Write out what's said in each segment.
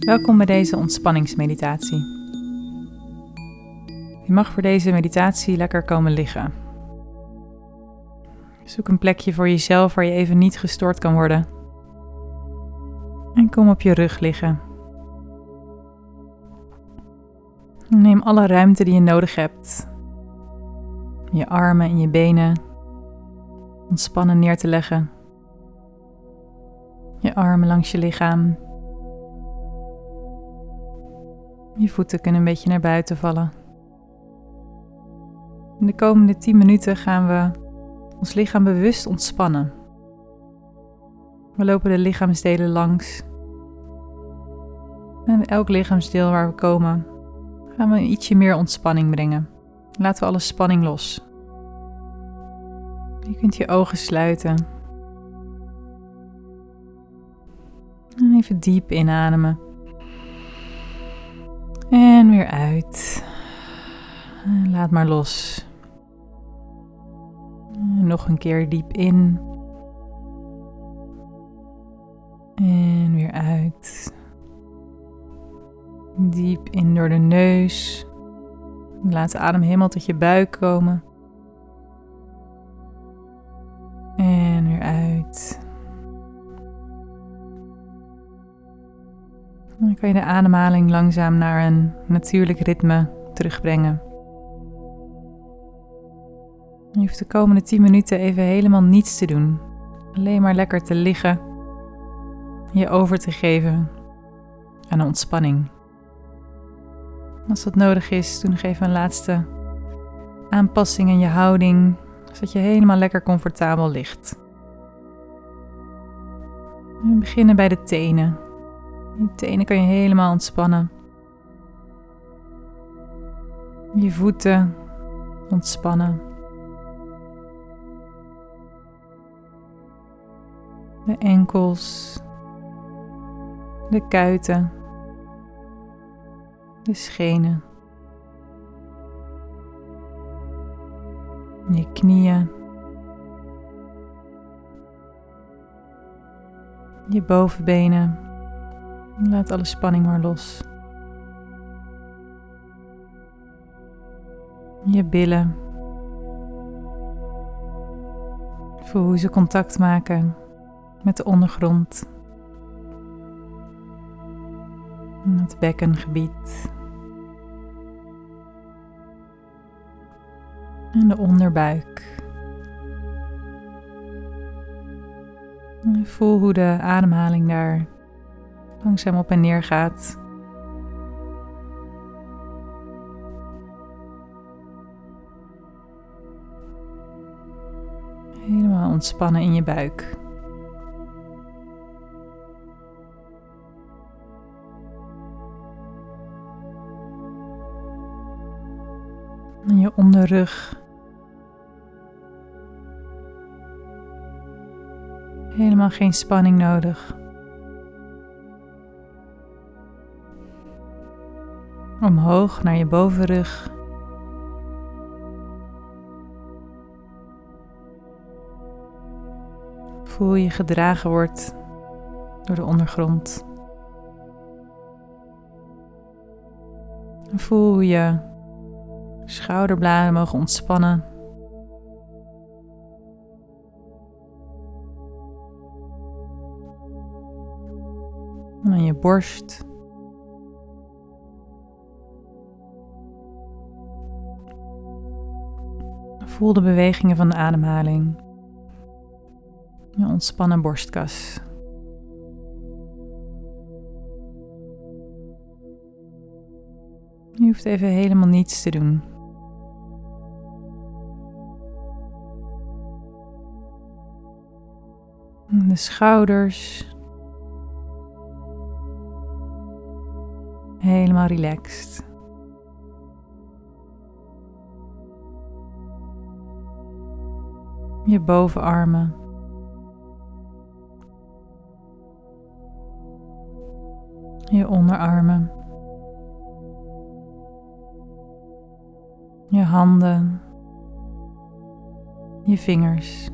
Welkom bij deze ontspanningsmeditatie. Je mag voor deze meditatie lekker komen liggen. Zoek een plekje voor jezelf waar je even niet gestoord kan worden. En kom op je rug liggen. Neem alle ruimte die je nodig hebt. Je armen en je benen ontspannen neer te leggen. Je armen langs je lichaam. Je voeten kunnen een beetje naar buiten vallen. In de komende 10 minuten gaan we ons lichaam bewust ontspannen. We lopen de lichaamsdelen langs. En elk lichaamsdeel waar we komen, gaan we ietsje meer ontspanning brengen. Laten we alle spanning los. Je kunt je ogen sluiten. En even diep inademen. En weer uit. Laat maar los. Nog een keer diep in. En weer uit. Diep in door de neus. Laat de adem helemaal tot je buik komen. Dan kan je de ademhaling langzaam naar een natuurlijk ritme terugbrengen. Je hoeft de komende 10 minuten even helemaal niets te doen. Alleen maar lekker te liggen. Je over te geven aan de ontspanning. Als dat nodig is, doe nog even een laatste aanpassing in je houding, zodat je helemaal lekker comfortabel ligt. We beginnen bij de tenen. Je tenen kan je helemaal ontspannen. Je voeten ontspannen. De enkels, de kuiten, de schenen, je knieën, je bovenbenen. Laat alle spanning maar los. Je billen. Voel hoe ze contact maken met de ondergrond. Het bekkengebied. En de onderbuik. Voel hoe de ademhaling daar langzaam op en neer gaat. Helemaal ontspannen in je buik. En je onderrug. Helemaal geen spanning nodig. Omhoog naar je bovenrug. Voel je gedragen wordt door de ondergrond. Voel hoe je schouderbladen mogen ontspannen. En je borst. Voel de bewegingen van de ademhaling. Ontspannen borstkas. Je hoeft even helemaal niets te doen. De schouders. Helemaal relaxed. Je bovenarmen. Je onderarmen. Je handen. Je vingers.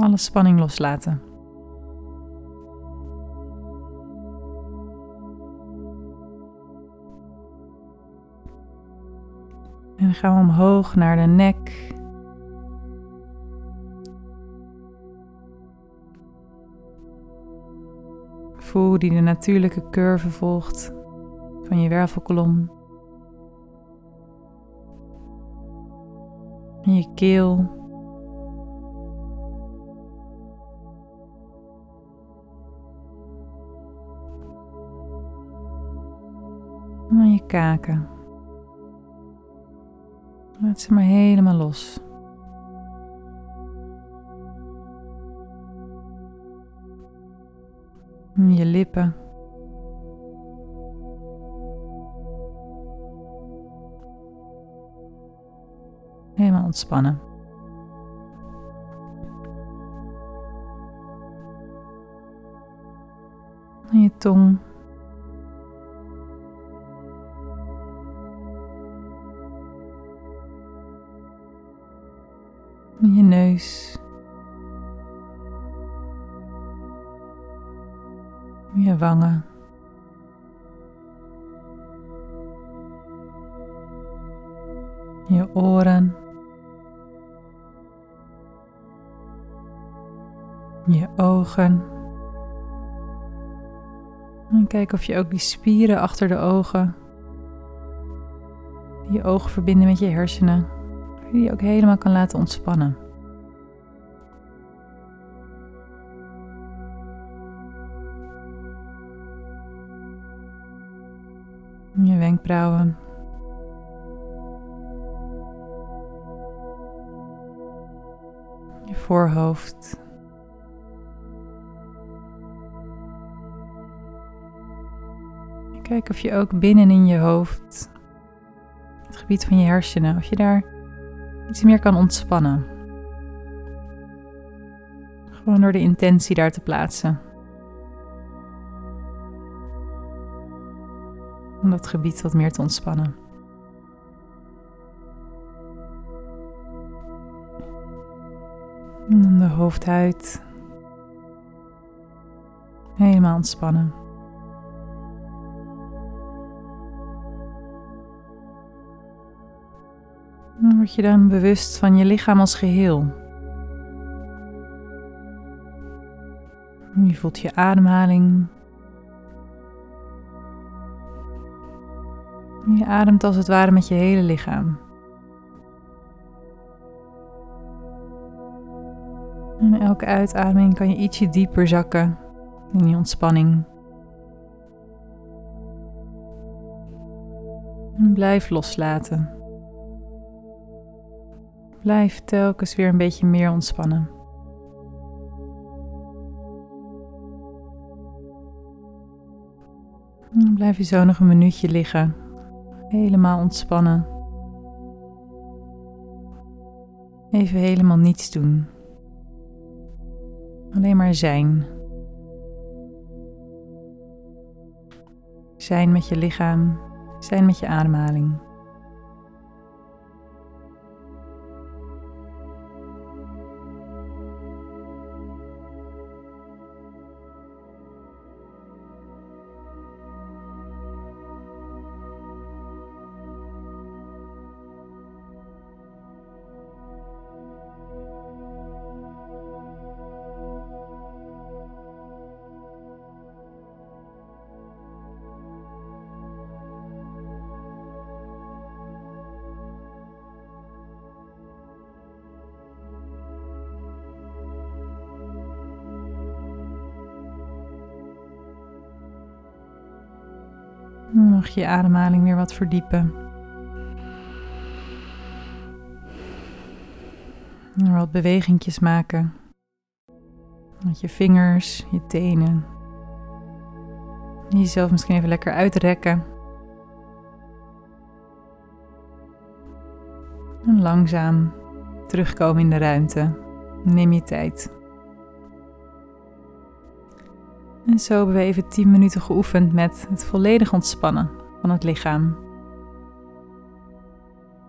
Alle spanning loslaten. Dan gaan we omhoog naar de nek. Voel die de natuurlijke curve volgt van je wervelkolom. En je keel. En je kaken. Laat ze maar helemaal los. Je lippen. Helemaal ontspannen. En je tong. Je wangen. Je oren. Je ogen. En kijk of je ook die spieren achter de ogen, die je ogen verbinden met je hersenen, die je ook helemaal kan laten ontspannen. Je voorhoofd. Kijk of je ook binnenin je hoofd, het gebied van je hersenen, of je daar iets meer kan ontspannen. Gewoon door de intentie daar te plaatsen. Om dat gebied wat meer te ontspannen. En de hoofdhuid. Helemaal ontspannen. Dan word je dan bewust van je lichaam als geheel. Je voelt je ademhaling. Je ademt als het ware met je hele lichaam. Elke uitademing kan je ietsje dieper zakken in die ontspanning. En blijf loslaten. Blijf telkens weer een beetje meer ontspannen. Blijf je zo nog een minuutje liggen, helemaal ontspannen. Even helemaal niets doen. Alleen maar zijn. Zijn met je lichaam, zijn met je ademhaling. Mag je je ademhaling weer wat verdiepen. En wat bewegingjes maken. Met je vingers, je tenen. Jezelf misschien even lekker uitrekken. En langzaam terugkomen in de ruimte. Neem je tijd. En zo hebben we even 10 minuten geoefend met het volledig ontspannen van het lichaam.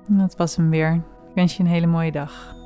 Dat was hem weer. Ik wens je een hele mooie dag.